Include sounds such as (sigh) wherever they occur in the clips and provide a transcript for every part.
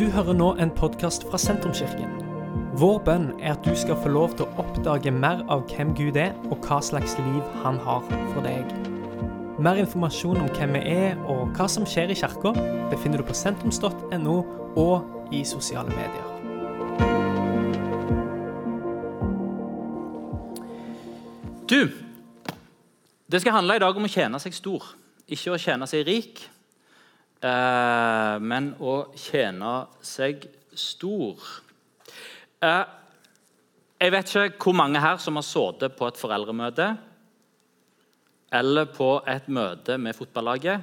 Du hører nå en podkast fra Sentrumskirken. Vår bønn er at du skal få lov til å oppdage mer av hvem Gud er, og hva slags liv han har for deg. Mer informasjon om hvem vi er og hva som skjer i kirka, befinner du på sentrums.no og i sosiale medier. Du, det skal handle i dag om å tjene seg stor, ikke å tjene seg rik. Eh, men å tjene seg stor. Eh, jeg vet ikke hvor mange her som har sittet på et foreldremøte eller på et møte med fotballaget,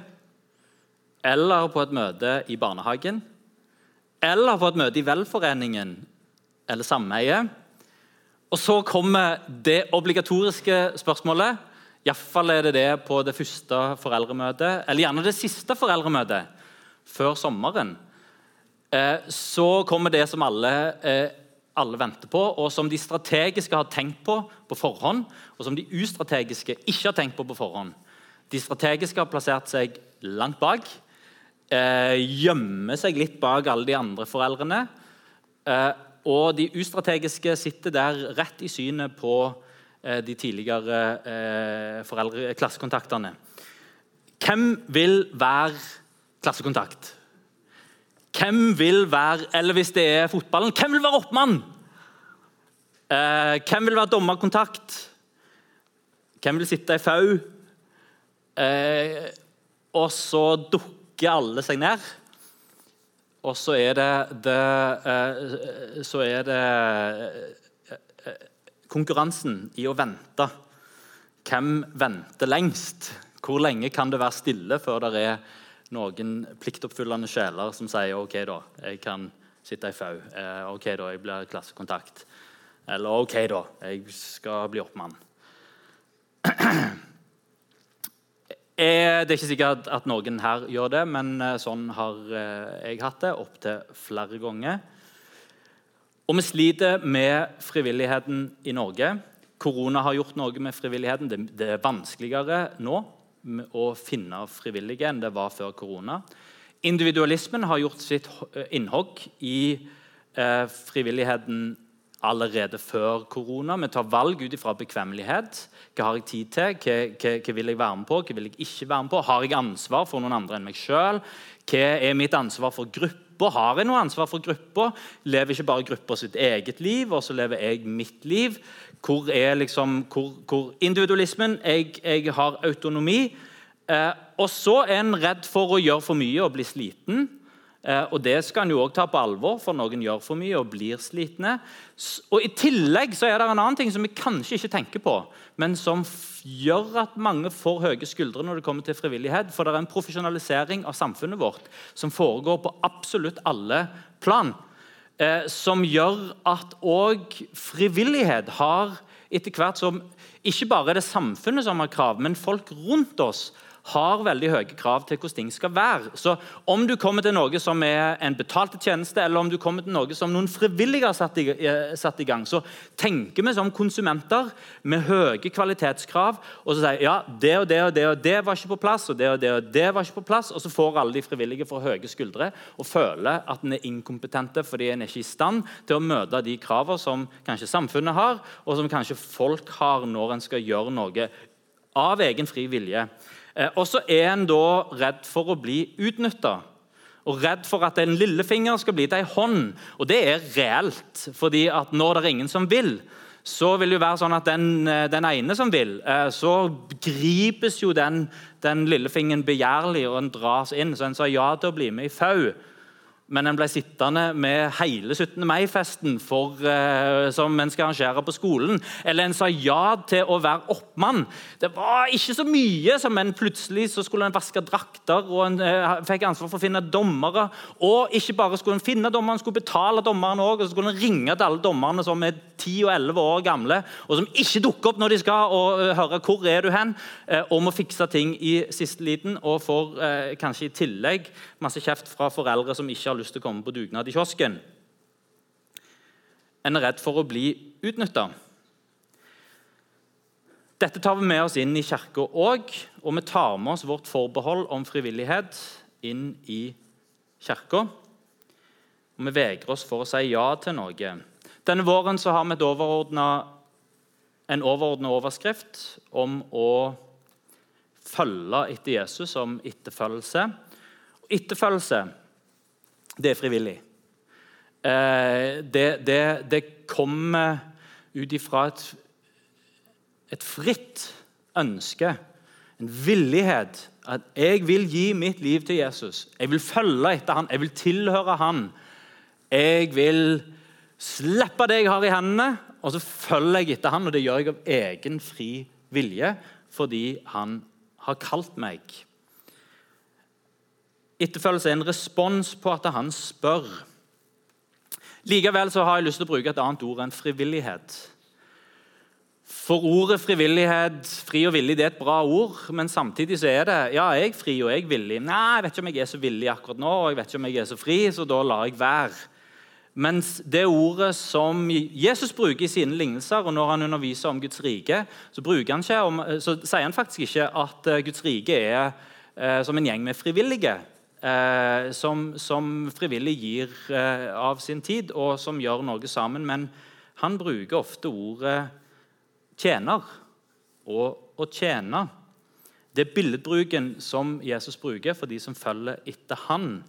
eller på et møte i barnehagen, eller på et møte i velforeningen eller sameiet. Og så kommer det obligatoriske spørsmålet. Iallfall er det det på det første foreldremøtet, eller gjerne det siste foreldremøtet før sommeren. Eh, så kommer det som alle, eh, alle venter på, og som de strategiske har tenkt på på forhånd, og som de ustrategiske ikke har tenkt på på forhånd. De strategiske har plassert seg langt bak, eh, gjemmer seg litt bak alle de andre foreldrene. Og de ustrategiske sitter der rett i synet på de tidligere foreldre, klassekontaktene. Hvem vil være klassekontakt? Hvem vil være eller hvis det er fotballen, hvem vil være oppmann? Eh, hvem vil være dommerkontakt? Hvem vil sitte i fau? Eh, og så dukker alle seg ned. Og så er det, det eh, Så er det eh, konkurransen i å vente. Hvem venter lengst? Hvor lenge kan det være stille før det er noen pliktoppfyllende sjeler som sier OK, da, jeg kan sitte i fau. Eh, OK, da, jeg blir klassekontakt. Eller OK, da, jeg skal bli oppmann. (clears throat) Eh, det er ikke sikkert at noen her gjør det, men eh, sånn har jeg hatt det opptil flere ganger. Og vi sliter med frivilligheten i Norge. Korona har gjort noe med frivilligheten. Det er vanskeligere nå å finne frivillige enn det var før korona. Individualismen har gjort sitt innhogg i eh, frivilligheten allerede før korona. Vi tar valg ut ifra bekvemmelighet. Hva har jeg tid til? Hva, hva, hva, vil jeg være med på? Hva vil jeg ikke være med på? Har jeg ansvar for noen andre enn meg sjøl? Hva er mitt ansvar for gruppa? Har jeg noe ansvar for gruppa? Lever ikke bare gruppa sitt eget liv, og så lever jeg mitt liv? Hvor er liksom, hvor, hvor individualismen jeg, jeg, har autonomi. Eh, og så er en redd for å gjøre for mye og bli sliten. Eh, og Det skal en jo også ta på alvor, for noen gjør for mye og blir slitne. Og I tillegg så er det en annen ting som vi kanskje ikke tenker på, men som gjør at mange får høye skuldre når det kommer til frivillighet. For det er en profesjonalisering av samfunnet vårt som foregår på absolutt alle plan eh, som gjør at òg frivillighet har etter hvert som Ikke bare er det samfunnet som har krav, men folk rundt oss har veldig høye krav til hvordan ting skal være. Så Om du kommer til noe som er en betalt tjeneste, eller om du kommer til noe som noen frivillige har satt i, eh, satt i gang, så tenker vi som konsumenter med høye kvalitetskrav og så sier ja, det og det og det og det var ikke på plass, og det og det og det var ikke på plass, og så får alle de frivillige for høye skuldre og føler at en er inkompetente fordi en er i stand til å møte de kravene som kanskje samfunnet har, og som kanskje folk har når en skal gjøre noe av egen fri vilje. Eh, og så er en da redd for å bli utnytta. Og redd for at en lillefinger skal bli til ei hånd. Og det er reelt, fordi at når det er ingen som vil, så vil det jo være sånn at den, eh, den ene som vil, eh, så gripes jo den, den lillefingeren begjærlig, og en dras inn. Så en sa ja til å bli med i FAU men en ble sittende med hele 17. mai-festen uh, som en skal arrangere på skolen. Eller en sa ja til å være oppmann. Det var ikke så mye som en plutselig så skulle en vaske drakter og en uh, fikk ansvar for å finne dommere. Og ikke bare skulle en finne dommeren, en skulle betale dommeren òg. Og så skulle en ringe til alle dommerne som er 10 og 11 år gamle, og som ikke dukker opp når de skal, og uh, høre hvor er du hen, og må fikse ting i siste liten. Og får kanskje i tillegg masse kjeft fra foreldre som ikke har lyst til å komme på dugnad i kiosken. En er redd for å bli utnytta. Dette tar vi med oss inn i kirka òg, og vi tar med oss vårt forbehold om frivillighet inn i kirka. og vi vegrer oss for å si ja til noe. Denne våren har vi overordnet, en overordna overskrift om å følge etter Jesus som etterfølgelse. Etterfølgelse, det er frivillig. Eh, det, det, det kommer ut ifra et, et fritt ønske, en villighet. At jeg vil gi mitt liv til Jesus. Jeg vil følge etter han, jeg vil tilhøre han. Jeg vil slippe det jeg har i hendene, og så følger jeg etter han, og det gjør jeg av egen fri vilje fordi han har kalt meg. Etterfølgelse er en respons på at han spør. Likevel har jeg lyst til å bruke et annet ord enn frivillighet. For ordet frivillighet, fri og villig, det er et bra ord, men samtidig så er det ja, jeg er fri og jeg er villig. Nei, jeg vet ikke om jeg er så villig akkurat nå, og jeg vet ikke om jeg er så fri, så da lar jeg være. Mens det ordet som Jesus bruker i sine lignelser, og når han underviser om Guds rike, så, om, så sier han faktisk ikke at eh, Guds rike er eh, som en gjeng med frivillige. Eh, som, som, frivillig gir eh, av sin tid, og som gjør noe sammen. Men han bruker ofte ordet tjener og å tjene. Det er billedbruken som Jesus bruker for de som følger etter han.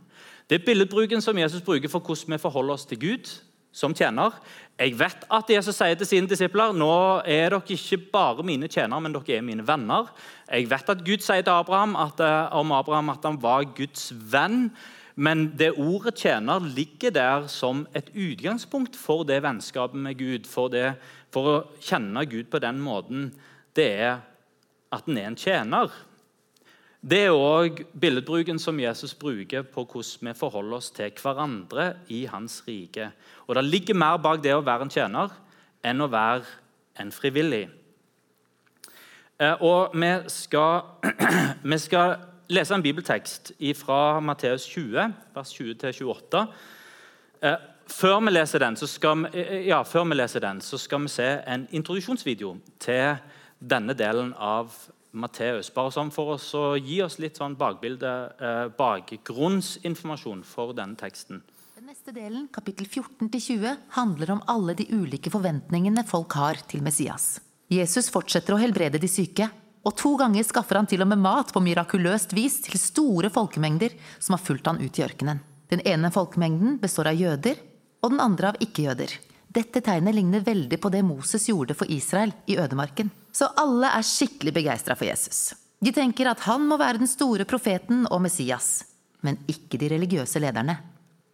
Det er billedbruken som Jesus bruker for hvordan vi forholder oss til Gud som tjener. Jeg vet at Jesus sier til sine disipler nå er dere ikke bare mine tjenere, men dere er mine venner. Jeg vet at Gud sier til Abraham at, eh, om Abraham at han var Guds venn. Men det ordet 'tjener' ligger der som et utgangspunkt for det vennskapet med Gud. For, det, for å kjenne Gud på den måten, det er at en er en tjener. Det er òg billedbruken som Jesus bruker på hvordan vi forholder oss til hverandre i hans rike. Og Det ligger mer bak det å være en tjener enn å være en frivillig. Eh, og vi skal, (clears throat) vi skal lese en bibeltekst fra Matteus 20, vers 20-28. Eh, før vi leser den, så skal vi, eh, ja, før vi leser den, så skal vi se en introduksjonsvideo til denne delen av Matteus. Bare sånn for oss å gi oss litt sånn bakbilde, eh, bakgrunnsinformasjon for denne teksten. Den neste delen, kapittel 14-20, handler om alle de ulike forventningene folk har til Messias. Jesus fortsetter å helbrede de syke, og to ganger skaffer han til og med mat på mirakuløst vis til store folkemengder som har fulgt han ut i ørkenen. Den ene folkemengden består av jøder, og den andre av ikke-jøder. Dette tegnet ligner veldig på det Moses gjorde for Israel i ødemarken. Så alle er skikkelig begeistra for Jesus. De tenker at han må være den store profeten og Messias, men ikke de religiøse lederne.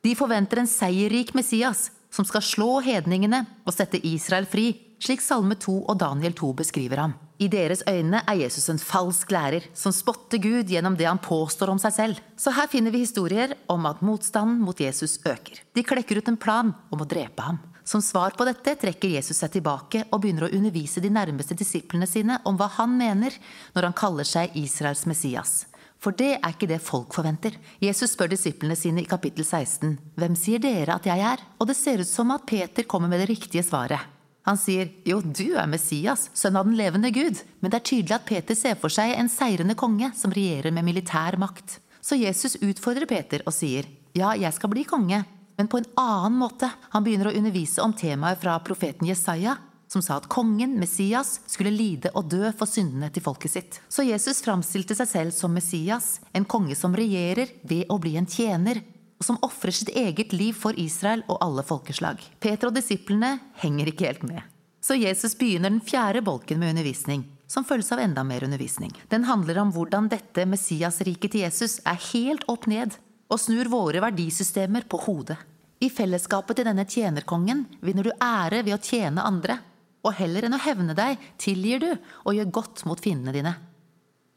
De forventer en seierrik Messias som skal slå hedningene og sette Israel fri, slik Salme 2 og Daniel 2 beskriver ham. I deres øyne er Jesus en falsk lærer som spotter Gud gjennom det han påstår om seg selv. Så her finner vi historier om at motstanden mot Jesus øker. De klekker ut en plan om å drepe ham. Som svar på dette trekker Jesus seg tilbake og begynner å undervise de nærmeste disiplene sine om hva han mener når han kaller seg Israels Messias. For det er ikke det folk forventer. Jesus spør disiplene sine i kapittel 16.: Hvem sier dere at jeg er? Og det ser ut som at Peter kommer med det riktige svaret. Han sier, jo, du er Messias, sønn av den levende Gud. Men det er tydelig at Peter ser for seg en seirende konge som regjerer med militær makt. Så Jesus utfordrer Peter og sier, ja, jeg skal bli konge, men på en annen måte. Han begynner å undervise om temaet fra profeten Jesaja, som sa at kongen, Messias, skulle lide og dø for syndene til folket sitt. Så Jesus framstilte seg selv som Messias, en konge som regjerer ved å bli en tjener, og som ofrer sitt eget liv for Israel og alle folkeslag. Peter og disiplene henger ikke helt med. Så Jesus begynner den fjerde bolken med undervisning, som følges av enda mer undervisning. Den handler om hvordan dette Messias-riket til Jesus er helt opp ned og snur våre verdisystemer på hodet. I fellesskapet til denne tjenerkongen vinner du ære ved å tjene andre. Og heller enn å hevne deg, tilgir du og gjør godt mot fiendene dine.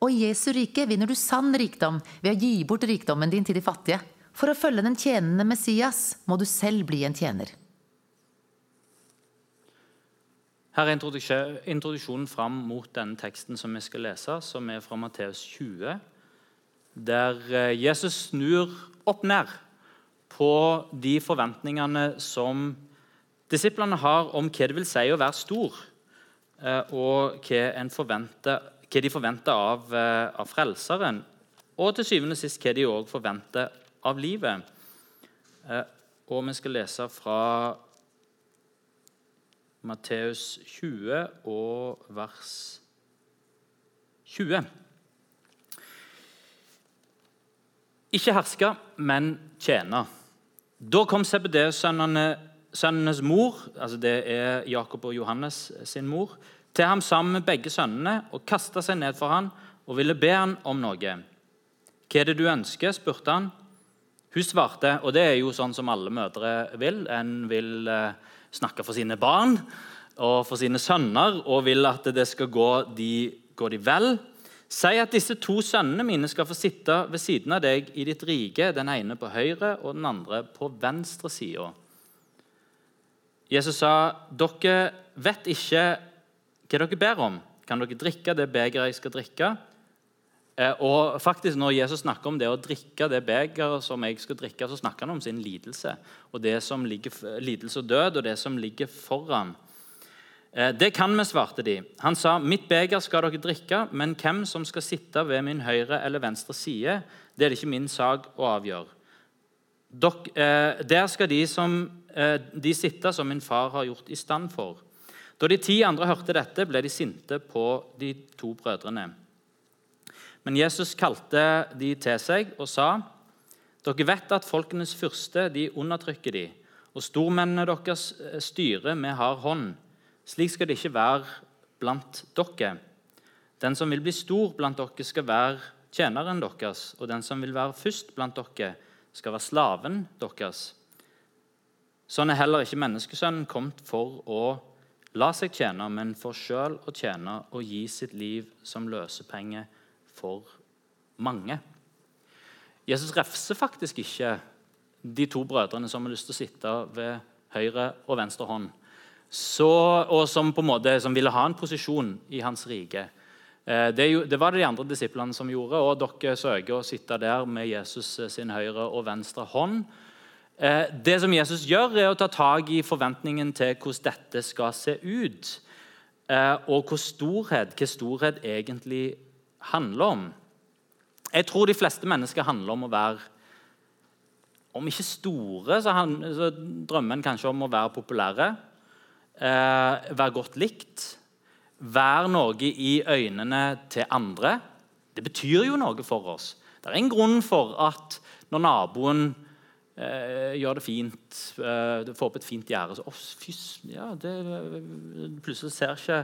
Og i Jesu rike vinner du sann rikdom ved å gi bort rikdommen din til de fattige. For å følge den tjenende Messias må du selv bli en tjener. Her er introduksjonen fram mot denne teksten som vi skal lese, som er fra Matteus 20 der eh, Jesus snur opp ned på de forventningene som disiplene har om hva det vil si å være stor, eh, og hva, forventer, hva de forventer av, eh, av, Frelseren. Og til syvende og sist hva de òg forventer av livet. og vi skal lese fra Matteus 20 og vers 20. Ikke herske, men tjene. Da kom CBD-sønnenes mor, altså det er Jakob og Johannes sin mor, til ham sammen med begge sønnene og kasta seg ned for ham og ville be ham om noe. Hva er det du ønsker? spurte han. Hun svarte, og det er jo sånn som alle mødre vil. En vil eh, snakke for sine barn og for sine sønner og vil at det skal gå de, gå de vel. Si at disse to sønnene mine skal få sitte ved siden av deg i ditt rike, den ene på høyre og den andre på venstre side. Jesus sa, dere vet ikke hva dere ber om. Kan dere drikke det begeret jeg skal drikke? Eh, og faktisk Når Jesus snakker om det å drikke det begeret som jeg skal drikke, så snakker han om sin lidelse. Og det som ligger, lidelse og død, og det som ligger foran. Eh, det kan vi, svarte de. Han sa, 'Mitt beger skal dere drikke, men hvem som skal sitte ved min høyre eller venstre side, det er det ikke min sak å avgjøre.' Dok, eh, der skal de, som, de sitte som min far har gjort i stand for. Da de ti andre hørte dette, ble de sinte på de to brødrene. Men Jesus kalte de til seg og sa.: Dere vet at folkenes fyrste de undertrykker de, og stormennene deres eh, styrer med hard hånd. Slik skal det ikke være blant dere. Den som vil bli stor blant dere, skal være tjeneren deres, og den som vil være først blant dere, skal være slaven deres. Sånn er heller ikke menneskesønnen kommet for å la seg tjene, men for sjøl å tjene og gi sitt liv som løsepenge for mange. Jesus refser faktisk ikke de to brødrene som har lyst til å sitte ved høyre og venstre hånd, så, og som på en måte ville ha en posisjon i hans rike. Eh, det, det, var det de andre disiplene som gjorde, og dere søker å sitte der med Jesus eh, sin høyre og venstre hånd. Eh, det som Jesus gjør, er å ta tak i forventningen til hvordan dette skal se ut. Og hvor storhet, hva storhet egentlig handler om. Jeg tror de fleste mennesker handler om å være Om ikke store, så, han, så drømmer en kanskje om å være populære. Eh, være godt likt. Være noe i øynene til andre. Det betyr jo noe for oss. Det er en grunn for at når naboen eh, gjør det fint, eh, får opp et fint gjerde så, oh, ja, det, Plutselig ser ikke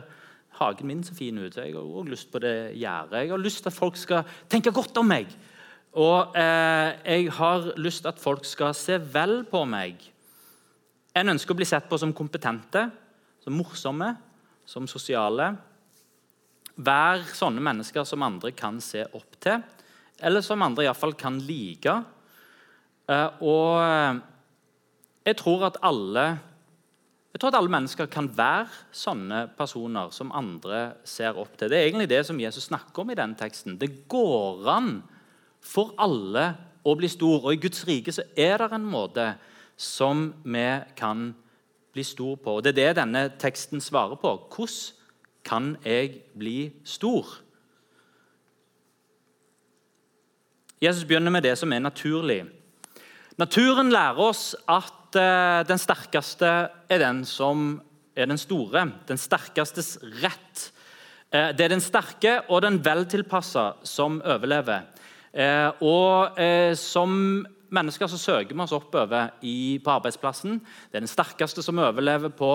hagen min så fin ut. Jeg har også lyst på det gjerdet. Jeg har lyst til at folk skal tenke godt om meg. Og eh, jeg har lyst til at folk skal se vel på meg. En ønsker å bli sett på som kompetente, som morsomme, som sosiale. Vær sånne mennesker som andre kan se opp til, eller som andre iallfall kan like. Eh, og jeg tror at alle jeg tror at alle mennesker kan være sånne personer som andre ser opp til. Det er egentlig det som Jesus snakker om i denne teksten. Det går an for alle å bli stor. Og i Guds rike så er det en måte som vi kan bli stor på. Og Det er det denne teksten svarer på. Hvordan kan jeg bli stor? Jesus begynner med det som er naturlig. Naturen lærer oss at Eh, den sterkeste er den som er den store. Den sterkestes rett. Eh, det er den sterke og den veltilpassa som overlever. Eh, og som mennesker så søker vi oss oppover på arbeidsplassen. Det er den sterkeste som overlever på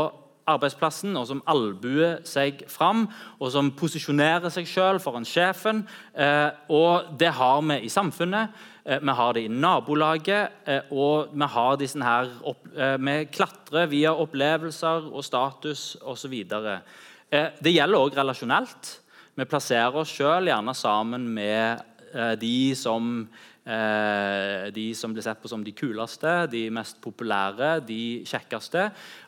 arbeidsplassen, og som albuer seg fram, og som posisjonerer seg sjøl foran sjefen. Og det har vi i samfunnet. Eh, vi har det i nabolaget, eh, og vi har sånn her opp, Vi klatrer via opplevelser og status osv. Det gjelder òg relasjonelt. Vi plasserer oss sjøl gjerne sammen med de som Eh, de som blir sett på som de kuleste, de mest populære, de kjekkeste.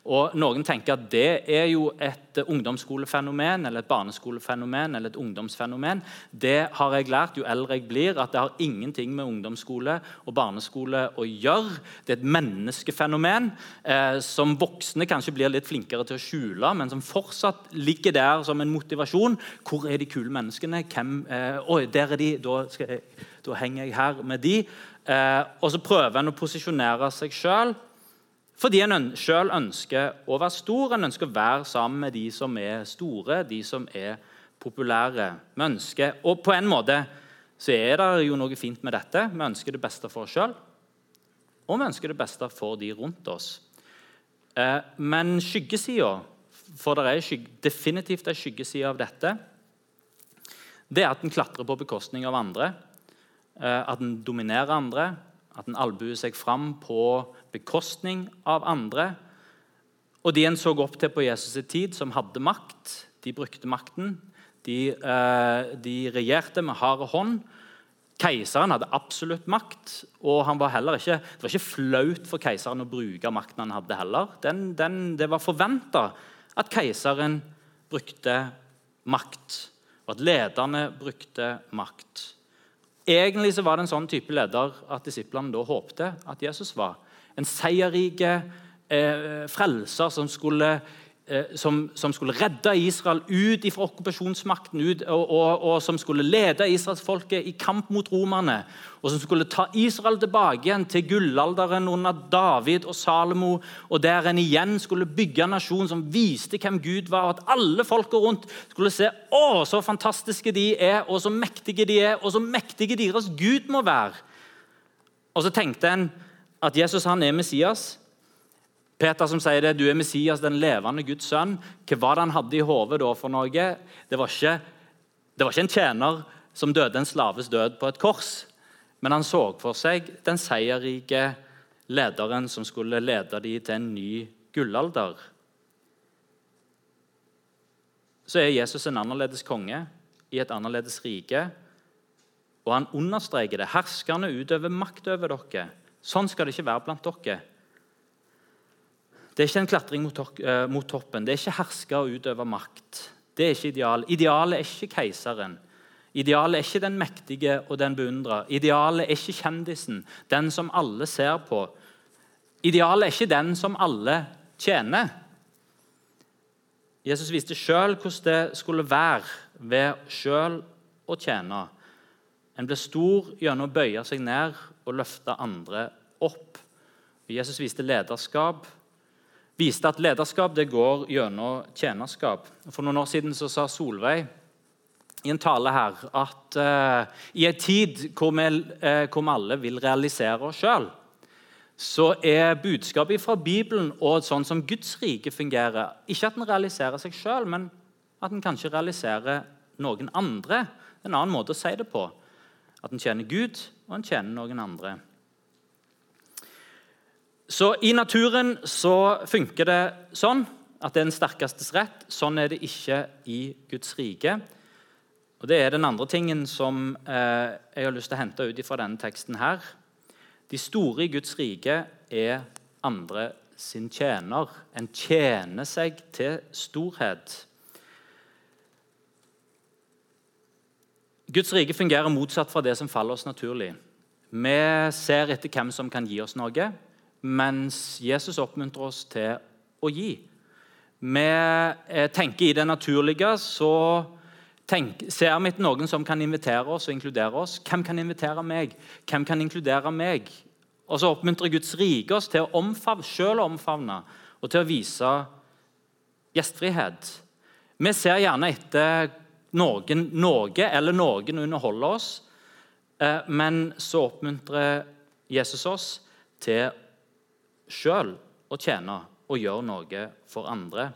Og Noen tenker at det er jo et ungdomsskolefenomen eller et barneskolefenomen eller et ungdomsfenomen. Det har jeg lært jo eldre jeg blir, at det har ingenting med ungdomsskole og barneskole å gjøre. Det er et menneskefenomen eh, som voksne kanskje blir litt flinkere til å skjule, men som fortsatt ligger der som en motivasjon. Hvor er de kule menneskene? Hvem, eh, Oi, der er de. Da jeg da henger jeg her med de. Eh, og så prøver en å posisjonere seg sjøl Fordi en sjøl ønsker å være stor, en ønsker å være sammen med de som er store, de som er populære. Vi ønsker, og på en måte så er det jo noe fint med dette. Vi ønsker det beste for oss sjøl, og vi ønsker det beste for de rundt oss. Eh, men skyggesida, for det er definitivt en skyggeside av dette, det er at en klatrer på bekostning av andre. Eh, at en dominerer andre, at en albuer seg fram på bekostning av andre. Og de en så opp til på Jesus' tid, som hadde makt, de brukte makten. De, eh, de regjerte med hard hånd. Keiseren hadde absolutt makt, og var ikke, det var ikke flaut for keiseren å bruke makten han hadde. heller. Den, den, det var forventa at keiseren brukte makt, og at lederne brukte makt. Egentlig så var det en sånn type leder at disiplene da håpte at Jesus var. En seierrike eh, frelser som skulle som, som, skulle redde Israel ut fra okkupasjonsmakten ut, og, og, og, som skulle lede israelsfolket i kamp mot romerne. Og som skulle ta Israel tilbake igjen til gullalderen under David og Salomo. Og der en igjen skulle bygge en nasjon som viste hvem Gud var. Og at alle folka rundt skulle se å, så fantastiske de er, og så mektige de er, og så mektige deres Gud må være. Og så tenkte en at Jesus han er Messias. Peter som sier det, du er Messias, den levende Guds sønn. Hva var det han hadde i hodet for noe? Det var, ikke, det var ikke en tjener som døde en slaves død på et kors. Men han så for seg den seierrike lederen som skulle lede dem til en ny gullalder. Så er Jesus en annerledes konge i et annerledes rike. Og han understreker det. Herskerne utøver makt over dere. Sånn skal det ikke være blant dere. Det er ikke en klatring mot, uh, mot toppen. Det er ikke herske og utøve makt. Det er ikke ideal. Idealet er ikke keiseren. Idealet er ikke den mektige og den beundra. Idealet er ikke kjendisen, den som alle ser på. Idealet er ikke den som alle tjener. Jesus viste sjøl hvordan det skulle være ved sjøl å tjene. En ble stor gjennom å bøye seg ned og løfte andre opp. Jesus viste lederskap viste at lederskap det går gjennom tjenerskap. For noen år siden så sa Solveig i en tale her at uh, i en tid hvor vi, uh, hvor alle vil realisere oss sjøl, så er budskapet fra Bibelen og sånn som Guds rike fungerer, ikke at en realiserer seg sjøl, men at en kanskje realiserer noen andre. En annen måte å si det på. At en tjener Gud, og en tjener noen andre. Så I naturen så funker det sånn at det er den sterkestes rett. Sånn er det ikke i Guds rike. Og Det er den andre tingen som eh, jeg har lyst til å hente ut fra denne teksten. her. De store i Guds rike er andre sin tjener. En tjener seg til storhet. Guds rike fungerer motsatt fra det som faller oss naturlig. Vi ser etter hvem som kan gi oss noe mens Jesus oppmuntrer oss til å gi. Vi eh, tenker i det naturlige, så tenk, ser vi etter noen som kan invitere oss og inkludere oss. Hvem kan invitere meg? Hvem kan inkludere meg? Og så oppmuntrer Guds rike oss til å omfavne, selv å omfavne og til å vise gjestfrihet. Vi ser gjerne etter noen, noe eller noen underholder oss, eh, men så oppmuntrer Jesus oss til sjøl å tjene og gjøre noe for andre.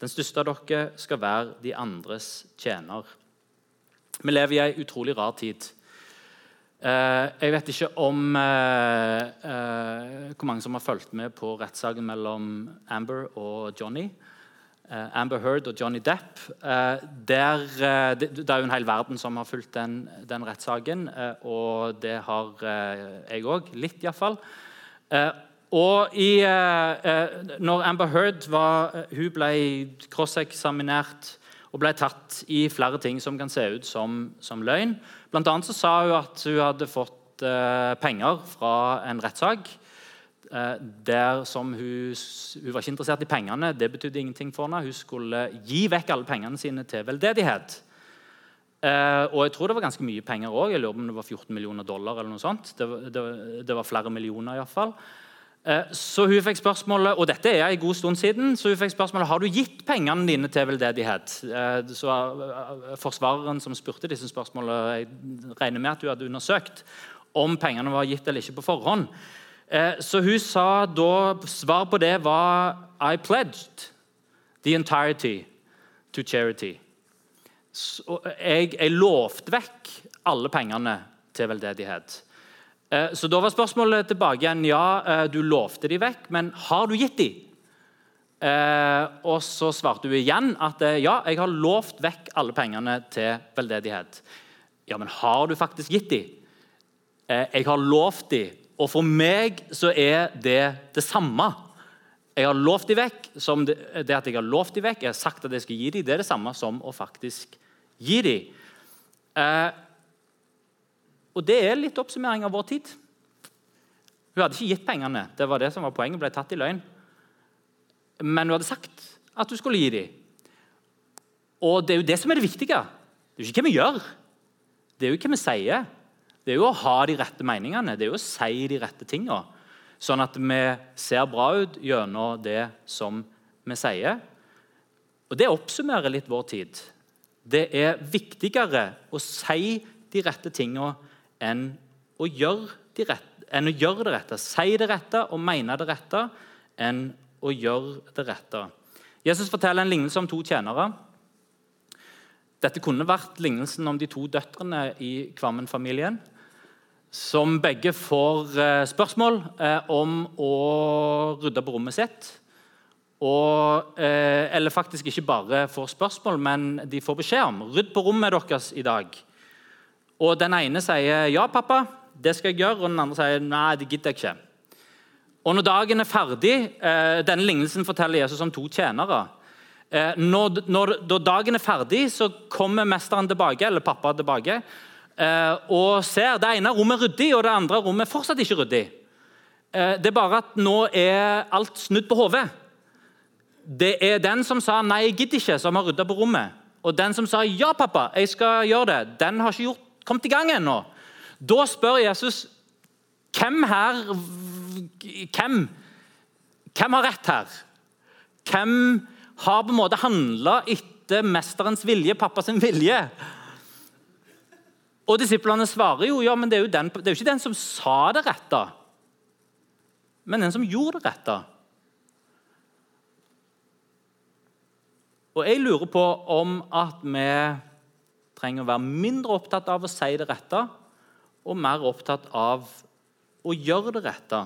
Den største av dere skal være de andres tjener. Vi lever i ei utrolig rar tid. Eh, jeg vet ikke om eh, eh, hvor mange som har fulgt med på rettssaken mellom Amber og Johnny. Amber Heard og Johnny Depp. Der, det, er jo en hel verden som har fulgt den, den rettssaken, og det har jeg òg, litt iallfall. Og i, eh, når Amber Heard var, eh, hun ble krosseksaminert og ble tatt i flere ting som kan se ut som, som løgn. Blant annet så sa hun at hun hadde fått eh, penger fra en rettssak. Eh, der hun, hun, var ikke interessert i pengene, det betydde ingenting for henne. Hun skulle gi vekk alle pengene sine til veldedighet. Eh, og jeg tror det var ganske mye penger òg. Jeg lurer om det var 14 millioner dollar. eller noe sånt. Det, det, det var flere millioner iallfall. Eh, så hun fikk spørsmålet, og dette er en god stund siden, så hun fikk spørsmålet har du gitt pengene dine til veldedighet. Eh, så eh, Forsvareren som spurte disse spørsmålene, jeg regner med at hun hadde undersøkt om pengene var gitt eller ikke på forhånd. Så hun sa da Svar på det var I pledged the entirety to charity. Så jeg, jeg lovte vekk alle pengene til veldedighet. Eh, så Da var spørsmålet tilbake igjen ja, eh, du lovte de vekk, men har du gitt de? Eh, og Så svarte hun igjen at ja, jeg har lovt vekk alle pengene til veldedighet. Ja, men har du faktisk gitt de? Jeg har lovt de, og for meg så er det det samme. Jeg har lovt de vekk, som det, det at jeg har lovt de vekk, jeg har sagt at jeg skal gi de, det er det samme som å faktisk gi de. Eh, og Det er litt oppsummering av vår tid. Hun hadde ikke gitt pengene. Det var det som var poenget. ble tatt i løgn. Men hun hadde sagt at hun skulle gi dem. Og det er jo det som er det viktige. Det er jo ikke hva vi gjør, det er jo hva vi sier. Det er jo å ha de rette meningene, det er jo å si de rette tingene. Sånn at vi ser bra ut gjennom det som vi sier. Og Det oppsummerer litt vår tid. Det er viktigere å si de rette tingene enn å gjøre, de rette, enn å gjøre det rette. Si det rette og mene det rette enn å gjøre det rette. Jesus forteller en lignelse om to tjenere. Dette kunne vært lignelsen om de to døtrene i Kvammen-familien. Som begge får eh, spørsmål eh, om å rydde på rommet sitt. Og, eh, eller faktisk ikke bare får spørsmål, men de får beskjed om rydd på rommet deres i dag. Og Den ene sier 'ja, pappa, det skal jeg gjøre', og den andre sier 'nei, det gidder jeg ikke'. Og Når dagen er ferdig eh, Denne lignelsen forteller Jesus om to tjenere. Eh, når, når, når, dagen er ferdig, så kommer mesteren tilbake, eller pappa tilbake eh, og ser det ene rommet ryddig, og det andre rommet fortsatt ikke ryddig. Det er bare at nå er alt snudd på hodet. Det er den som sa 'nei, jeg gidder ikke', som har rydda på rommet. Og den som sa 'ja, pappa, jeg skal gjøre det', den har ikke gjort kommet i gang ennå. Da spør Jesus hvem her Hvem? Hvem har rett her? Hvem har på en måte handla etter mesterens vilje, pappas vilje? Og Disiplene svarer jo ja, men det er jo, den, det er jo ikke den som sa det rette, men den som gjorde det rette. Og Jeg lurer på om at vi trenger å være mindre opptatt av å si det rette og mer opptatt av å gjøre det rette.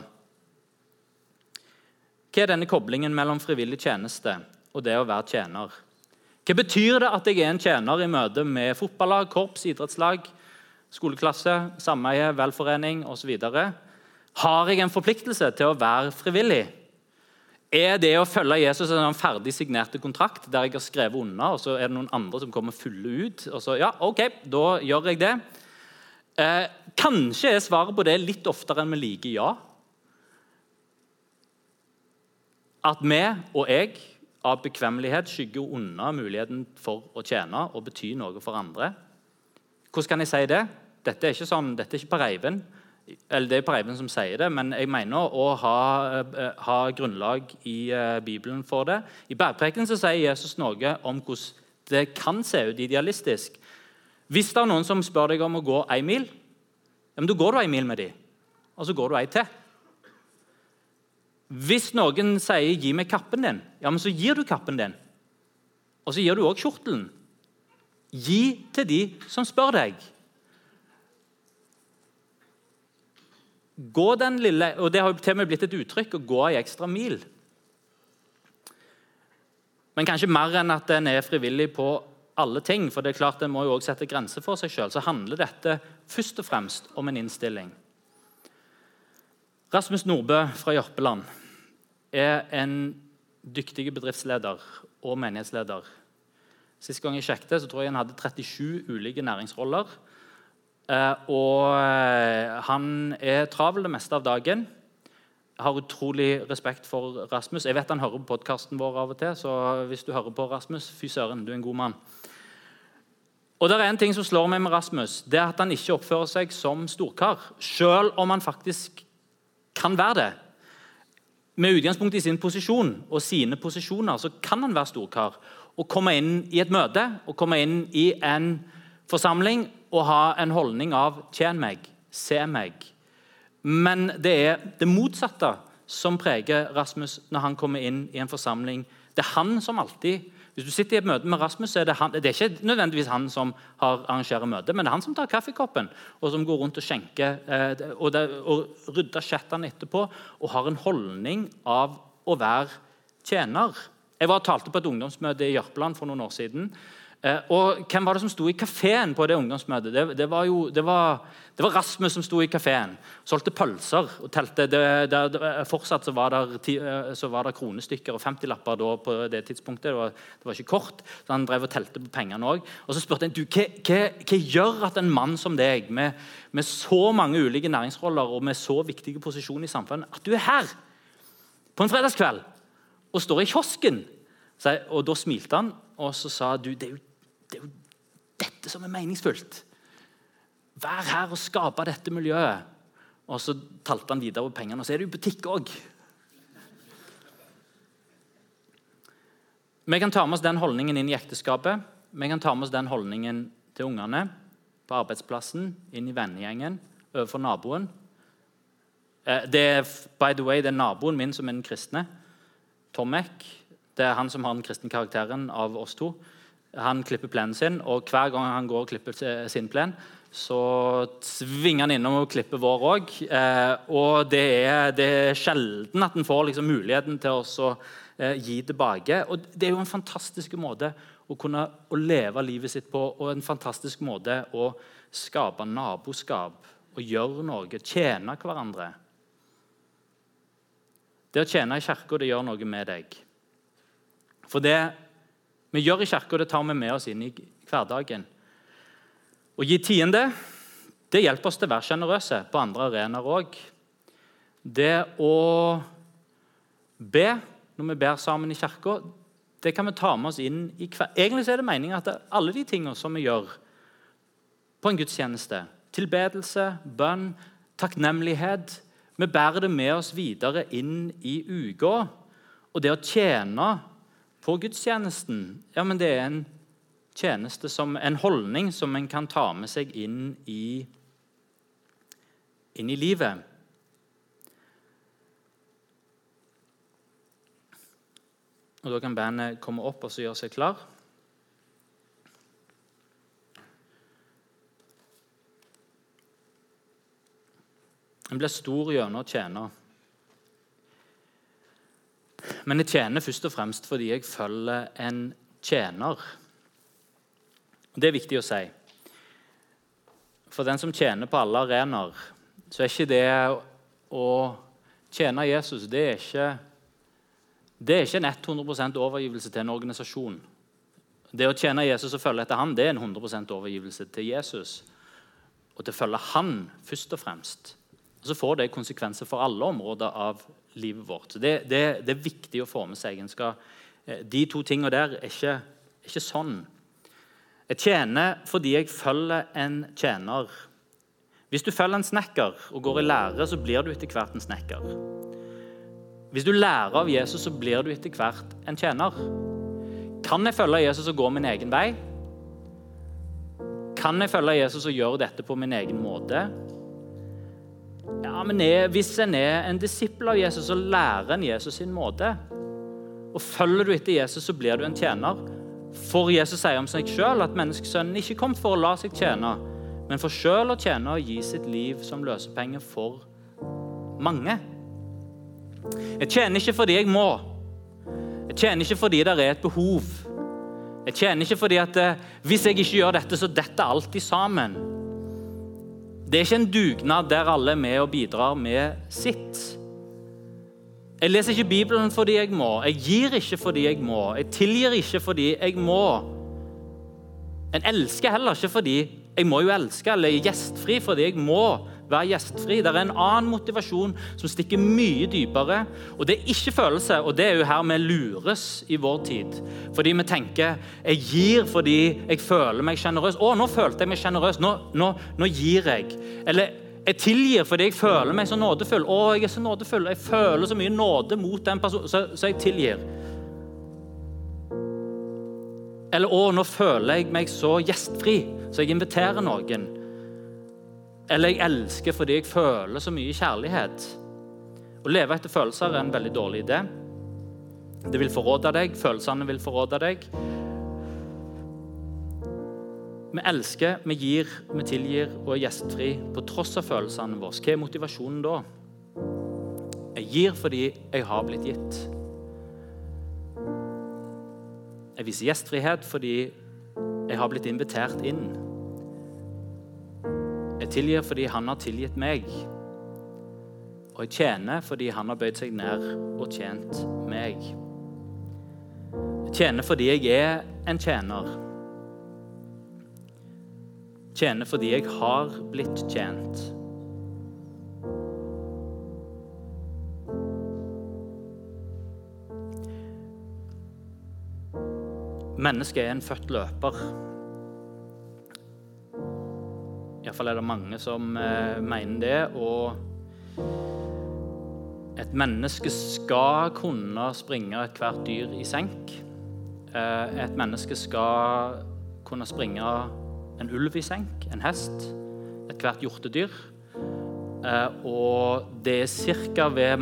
Hva er denne koblingen mellom frivillig tjeneste og det å være tjener? Hva betyr det at jeg er en tjener i møte med fotballag, korps, idrettslag, skoleklasse, sameie, velforening osv.? Har jeg en forpliktelse til å være frivillig? Er det å følge Jesus en ferdig signerte kontrakt der jeg har skrevet unna, og så er det noen andre som kommer fulle ut? og så, ja, ok, Da gjør jeg det. Eh, kanskje er svaret på det litt oftere enn vi liker ja. At vi og jeg av bekvemmelighet skygger unna muligheten for å tjene og bety noe for andre. Hvordan kan jeg si det? Dette er ikke, sånn, dette er ikke på reiven eller Det er Per Eivind som sier det, men jeg mener å ha, eh, ha grunnlag i uh, Bibelen for det. I Bergpreken sier Jesus noe om hvordan det kan se ut idealistisk. Hvis det er noen som spør deg om å gå en mil, ja, da går du en mil med dem, og så går du en til. Hvis noen sier 'gi meg kappen din', ja, men så gir du kappen din. Og så gir du òg kjortelen. Gi til de som spør deg. Gå den lille, og Det har jo til og med blitt et uttrykk å gå ei ekstra mil. Men kanskje mer enn at en er frivillig på alle ting. For det er klart En må jo også sette grenser for seg sjøl. Så handler dette først og fremst om en innstilling. Rasmus Nordbø fra Jørpeland er en dyktig bedriftsleder og menighetsleder. Sist gang jeg sjekket, så tror jeg han hadde 37 ulike næringsroller og eh, han er travel det meste av dagen. Har utrolig respekt for Rasmus. Jeg vet han hører på podkasten vår av og til. så hvis du hører på Rasmus, fy søren, du er en god mann. Og det er en ting som slår meg med Rasmus, det er at han ikke oppfører seg som storkar. Selv om han faktisk kan være det. med utgangspunkt i sin posisjon og sine posisjoner så kan han være storkar og komme inn i et møte og komme inn i en forsamling å ha en holdning av 'tjen meg', 'se meg'. Men det er det motsatte som preger Rasmus når han kommer inn i en forsamling. Det er han som alltid hvis du sitter i et møte med Rasmus, så er det, han, det er ikke nødvendigvis han som har arrangerer møtet, men det er han som tar kaffekoppen og som går rundt og skjenker eh, og, det, og rydder chattene etterpå og har en holdning av å være tjener. Jeg var og talte på et ungdomsmøte i Jørpeland for noen år siden. Eh, og Hvem var det som sto i kafeen på det ungdomsmøtet? Det, det, var jo, det, var, det, var Rasmus som sto i kafeen. Solgte pølser og telte. fortsatt så var, det, eh, så var der kronestykker og 50-lapper på det tidspunktet. Var, det var, ikke kort, så han drev og telte på pengene òg. Og så spurte jeg du, hva, hva, hva gjør at en mann som deg, med, med så mange ulike næringsroller og med så viktige posisjoner i samfunnet, at du er her på en fredagskveld og står i kiosken? og Da smilte han og så sa du, det er jo det er jo dette som er meningsfullt. Vær her og skape dette miljøet. Og så talte han videre over pengene, og så er det jo butikk òg. Vi kan ta med oss den holdningen inn i ekteskapet. Vi kan ta med oss den holdningen til ungene, på arbeidsplassen, inn i vennegjengen, overfor naboen. Eh, det er by the way, det er naboen min som er den kristne. Tomek. Det er han som har den kristne karakteren av oss to. Han klipper plenen sin, og hver gang han går og klipper sin plen, så svinger han innom og klipper vår òg. Eh, og det er, det er, sjelden at en får liksom muligheten til å eh, gi tilbake. Og det er jo en fantastisk måte å kunne å leve livet sitt på, og en fantastisk måte å skape naboskap og gjøre noe, tjene hverandre. Det å tjene i kirka gjør noe med deg. For det vi gjør i kirka, det tar vi med oss inn i hverdagen. Å gi tiende det hjelper oss til å være sjenerøse på andre arenaer òg. Det å be når vi ber sammen i kirka, det kan vi ta med oss inn i hver Egentlig er det meningen at det alle de tingene som vi gjør på en gudstjeneste, tilbedelse, bønn, takknemlighet Vi bærer det med oss videre inn i uka. Og det å tjene på gudstjenesten, ja, men det er en tjeneste som en holdning som en kan ta med seg inn i, inn i livet. Og Da kan bandet komme opp og så gjøre seg klar. En blir stor gjennom å tjene. Men jeg tjener først og fremst fordi jeg følger en tjener. Det er viktig å si. For den som tjener på alle arenaer, så er ikke det å tjene Jesus det er ikke, det er ikke en 100% overgivelse til en organisasjon. Det å tjene Jesus og følge etter ham, det er en 100% overgivelse til Jesus. Og til å følge han først og fremst. Og Så får det konsekvenser for alle områder av livet vårt. Det, det, det, er viktig å få med seg. Skal, eh, de to tingene der er ikke, ikke sånn. Jeg tjener fordi jeg følger en tjener. Hvis du følger en snekker og går i lære, så blir du etter hvert en snekker. Hvis du lærer av Jesus, så blir du etter hvert en tjener. Kan jeg følge Jesus og gå min egen vei? Kan jeg følge Jesus og gjøre dette på min egen måte? Ja, men er, Hvis en er en disippel av Jesus, så lærer en Jesus sin måte. Og Følger du etter Jesus, så blir du en tjener. For Jesus sier om seg sjøl at menneskesønnen ikke kom for å la seg tjene, men for sjøl å tjene og gi sitt liv som løsepenge for mange. Jeg tjener ikke fordi jeg må. Jeg tjener ikke fordi det er et behov. Jeg tjener ikke fordi at eh, hvis jeg ikke gjør dette, så detter alltid sammen. Det er ikke en dugnad der alle er med og bidrar med sitt. Jeg leser ikke Bibelen fordi jeg må. Jeg gir ikke fordi jeg må. Jeg tilgir ikke fordi jeg må. En elsker heller ikke fordi jeg må jo elske, eller er gjestfri fordi jeg må være gjestfri. Det er en annen motivasjon som stikker mye dypere. Og Det er ikke følelse, og det er jo her vi lures i vår tid. Fordi vi tenker jeg gir fordi jeg føler meg sjenerøs. Å, nå følte jeg meg sjenerøs. Nå, nå, nå, gir jeg. Eller Jeg tilgir fordi jeg føler meg så nådefull. Å, jeg er så nådefull. Jeg føler så mye nåde mot den personen, så, så jeg tilgir. Eller å, nå føler jeg meg så gjestfri, så jeg inviterer noen. Eller jeg elsker fordi jeg føler så mye kjærlighet. Å leve etter følelser er en veldig dårlig idé. Det vil forråde deg, følelsene vil forråde deg. Vi elsker, vi gir, vi tilgir og er gjestfri på tross av følelsene våre. Hva er motivasjonen da? Jeg gir fordi jeg har blitt gitt. Jeg viser gjestfrihet fordi jeg har blitt invitert inn. Jeg tilgir fordi han har tilgitt meg. Og jeg tjener fordi han har bøyd seg ned og tjent meg. Jeg tjener fordi jeg er en tjener. Jeg Tjener fordi jeg har blitt tjent. Mennesket er en født løper. Iallfall er det mange som eh, mener det. Og et menneske skal kunne springe ethvert dyr i senk. Eh, et menneske skal kunne springe en ulv i senk, en hest, ethvert hjortedyr. Eh, og det er ca. ved, eh,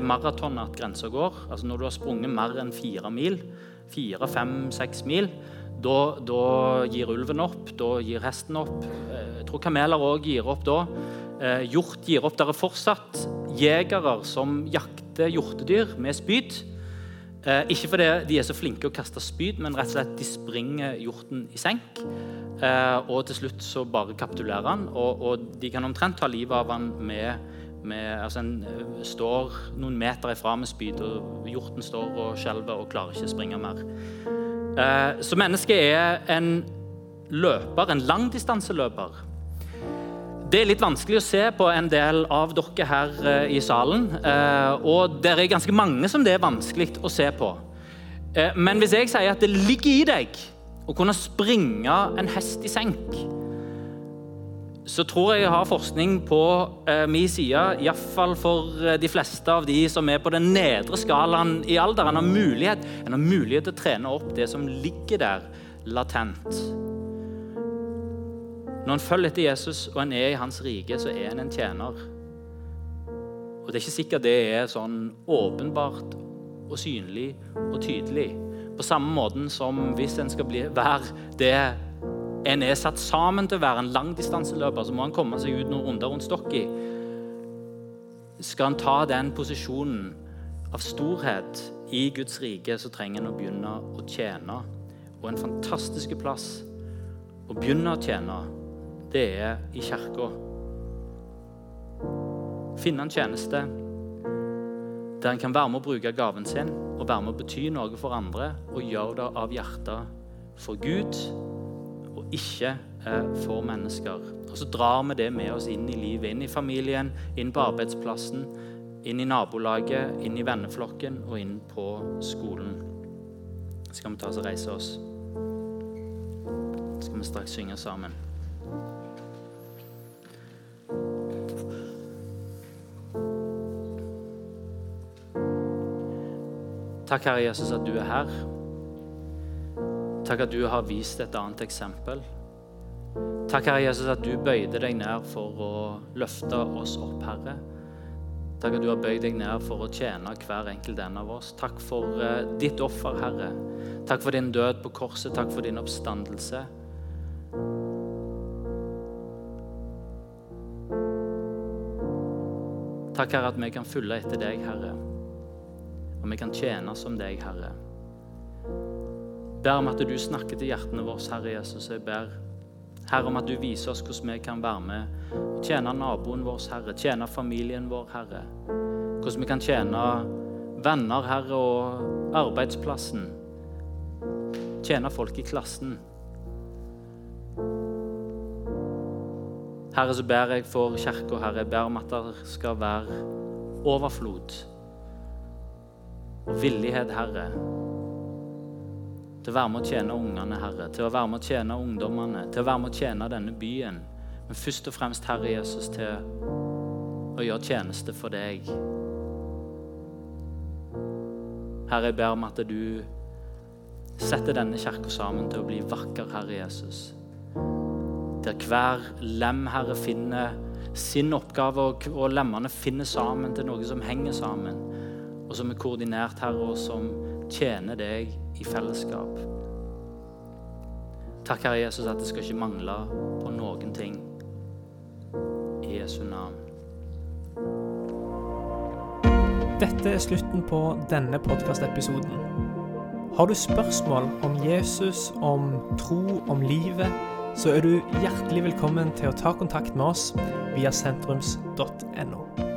maraton at grensa går. Altså når du har sprunget mer enn fire mil, fire, fem, seks mil, da, da, gir ulven opp, da gir hesten opp. Eh, jeg tror kameler òg gir opp da. Hjort gir opp. Det er fortsatt jegere som jakter hjortedyr med spyd. Eh, ikke fordi de er så flinke å kaste spyd, men rett og slett de springer hjorten i senk. Eh, og til slutt så bare kapitulerer han, og, og de kan omtrent ta livet av han med, med altså En eh, står noen meter ifra med spyd, og hjorten står og skjelver og klarer ikke å springe mer. Eh, så mennesket er en løper, en langdistanseløper. Det er litt vanskelig å se på en del av dere her eh, i salen. Eh, og det er ganske mange som det er vanskelig å se på. Men hvis jeg sier at det ligger i deg å kunne springe en hest i senk, så tror jeg jeg har forskning på eh, min side, iallfall for de fleste av de som er på den nedre skalaen i alder. En har mulighet, en har mulighet til å trene opp det som ligger der latent. Når en følger etter Jesus og en er i hans rike, så er en en tjener. Og Det er ikke sikkert det er sånn åpenbart og synlig og tydelig. På samme måten som hvis en skal bli, være det en er satt sammen til å være en langdistanseløper, så må han komme seg ut noen runder rundt stokki. Skal han ta den posisjonen av storhet i Guds rike, så trenger han å begynne å tjene. Og en fantastisk plass å begynne å tjene det er i kirka. Finne en tjeneste der en kan være med å bruke gaven sin og være med å bety noe for andre og gjøre det av hjertet for Gud ikke eh, for mennesker. Og Så drar vi det med oss inn i livet, inn i familien, inn på arbeidsplassen, inn i nabolaget, inn i venneflokken og inn på skolen. Så skal vi ta oss og reise oss. Så skal vi straks synge sammen. Takk, Herre Jesus, at du er her. Takk at du har vist et annet eksempel. Takk, Herre Jesus, at du bøyde deg ned for å løfte oss opp, Herre. Takk at du har bøyd deg ned for å tjene hver enkelt en av oss. Takk for uh, ditt offer, Herre. Takk for din død på korset. Takk for din oppstandelse. Takk, Herre, at vi kan følge etter deg, Herre og vi kan tjene som deg, Herre. Ber om at du snakker til hjertene våre, Herre Jesus. Jeg ber Herre om at du viser oss hvordan vi kan være med og tjene naboen vår, Herre. Tjene familien vår, Herre. Hvordan vi kan tjene venner, Herre, og arbeidsplassen. Tjene folk i klassen. Herre, så ber jeg for kirka, Herre. Jeg ber om at det skal være overflod og villighet, Herre, til å være med å tjene ungene, Herre, til å være med å tjene ungdommene, til å være med å tjene denne byen Men først og fremst, Herre Jesus, til å gjøre tjeneste for deg. Herre, jeg ber om at du setter denne kirka sammen til å bli vakker, Herre Jesus. Der hver lem, Herre, finner sin oppgave, og lemmene finner sammen til noe som henger sammen, og som er koordinert, Herre, og som tjener deg i fellesskap. Takk, Herre Jesus, at det skal ikke mangle på noen ting. I Jesu navn. Dette er slutten på denne podkastepisoden. Har du spørsmål om Jesus, om tro, om livet, så er du hjertelig velkommen til å ta kontakt med oss via sentrums.no.